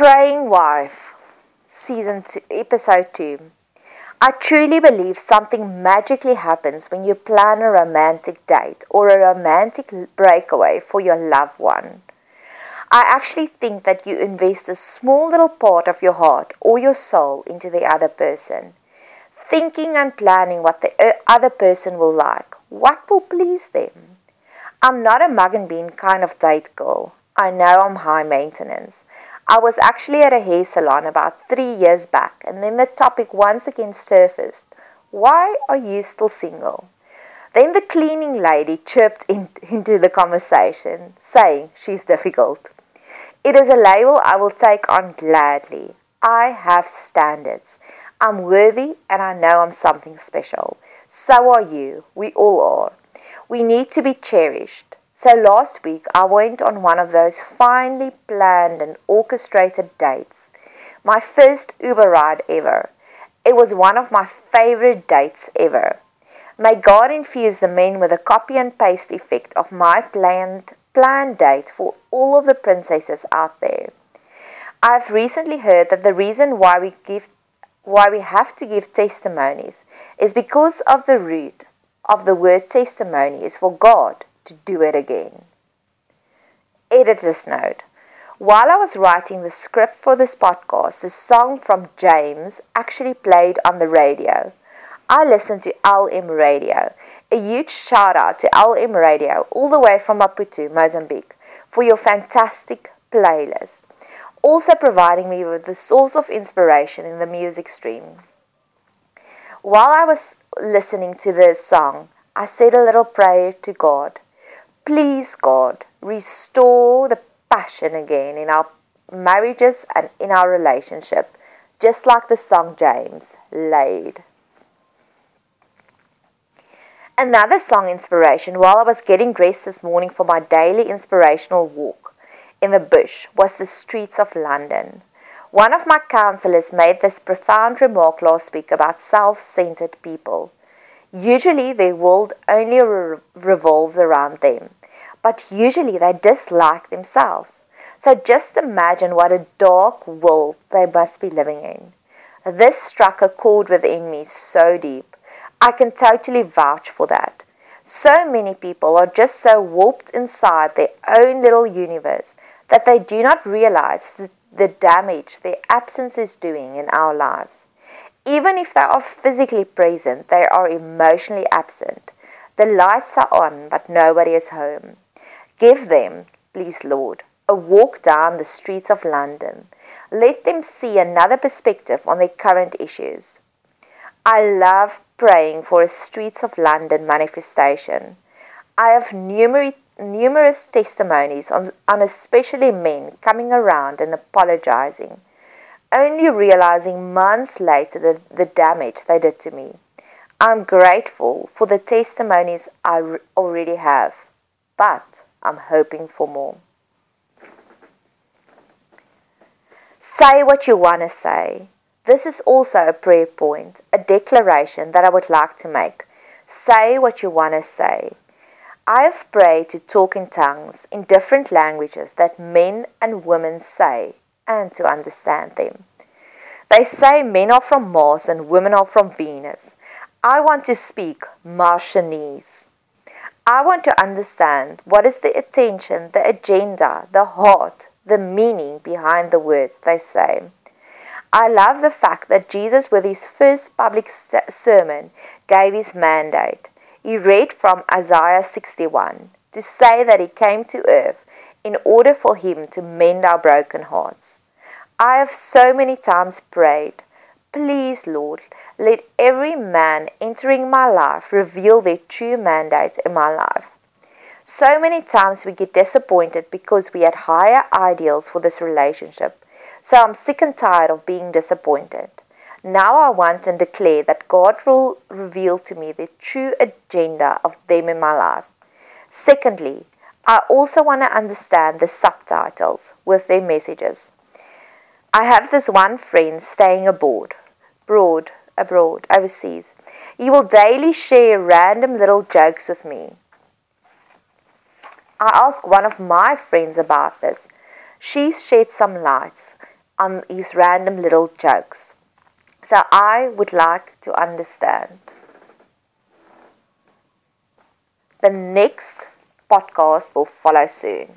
Praying Wife, Season 2, Episode 2. I truly believe something magically happens when you plan a romantic date or a romantic breakaway for your loved one. I actually think that you invest a small little part of your heart or your soul into the other person, thinking and planning what the uh, other person will like, what will please them. I'm not a Mugg and Bean kind of date girl. I know I'm high maintenance. I was actually at a hair salon about three years back, and then the topic once again surfaced Why are you still single? Then the cleaning lady chirped in, into the conversation, saying she's difficult. It is a label I will take on gladly. I have standards. I'm worthy and I know I'm something special. So are you. We all are. We need to be cherished. So last week I went on one of those finely planned and orchestrated dates. My first Uber ride ever. It was one of my favorite dates ever. May God infuse the men with a copy and paste effect of my planned planned date for all of the princesses out there. I've recently heard that the reason why we give why we have to give testimonies is because of the root of the word testimony is for God to do it again. Editor's note. While I was writing the script for this podcast, the song from James actually played on the radio. I listened to LM Radio a huge shout out to LM Radio, all the way from Maputo, Mozambique, for your fantastic playlist. Also providing me with the source of inspiration in the music stream. While I was listening to this song, I said a little prayer to God. Please, God, restore the passion again in our marriages and in our relationship, just like the song James laid. Another song inspiration while I was getting dressed this morning for my daily inspirational walk in the bush was the streets of London. One of my counselors made this profound remark last week about self centered people. Usually their world only re- revolves around them, but usually they dislike themselves. So just imagine what a dark world they must be living in. This struck a chord within me so deep. I can totally vouch for that. So many people are just so warped inside their own little universe that they do not realize the, the damage their absence is doing in our lives. Even if they are physically present, they are emotionally absent. The lights are on, but nobody is home. Give them, please, Lord, a walk down the streets of London. Let them see another perspective on their current issues. I love praying for a Streets of London manifestation. I have numerous, numerous testimonies on, on especially men coming around and apologizing, only realizing months later the, the damage they did to me. I'm grateful for the testimonies I already have, but I'm hoping for more. Say what you want to say. This is also a prayer point, a declaration that I would like to make. Say what you want to say. I have prayed to talk in tongues in different languages that men and women say and to understand them. They say men are from Mars and women are from Venus. I want to speak Martianese. I want to understand what is the attention, the agenda, the heart, the meaning behind the words they say. I love the fact that Jesus, with his first public st- sermon, gave his mandate. He read from Isaiah 61 to say that he came to earth in order for him to mend our broken hearts. I have so many times prayed, Please, Lord, let every man entering my life reveal their true mandate in my life. So many times we get disappointed because we had higher ideals for this relationship so I'm sick and tired of being disappointed. Now I want and declare that God will reveal to me the true agenda of them in my life. Secondly, I also want to understand the subtitles with their messages. I have this one friend staying abroad, abroad, abroad, overseas. You will daily share random little jokes with me. I asked one of my friends about this. She shed some lights on these random little jokes. So I would like to understand. The next podcast will follow soon.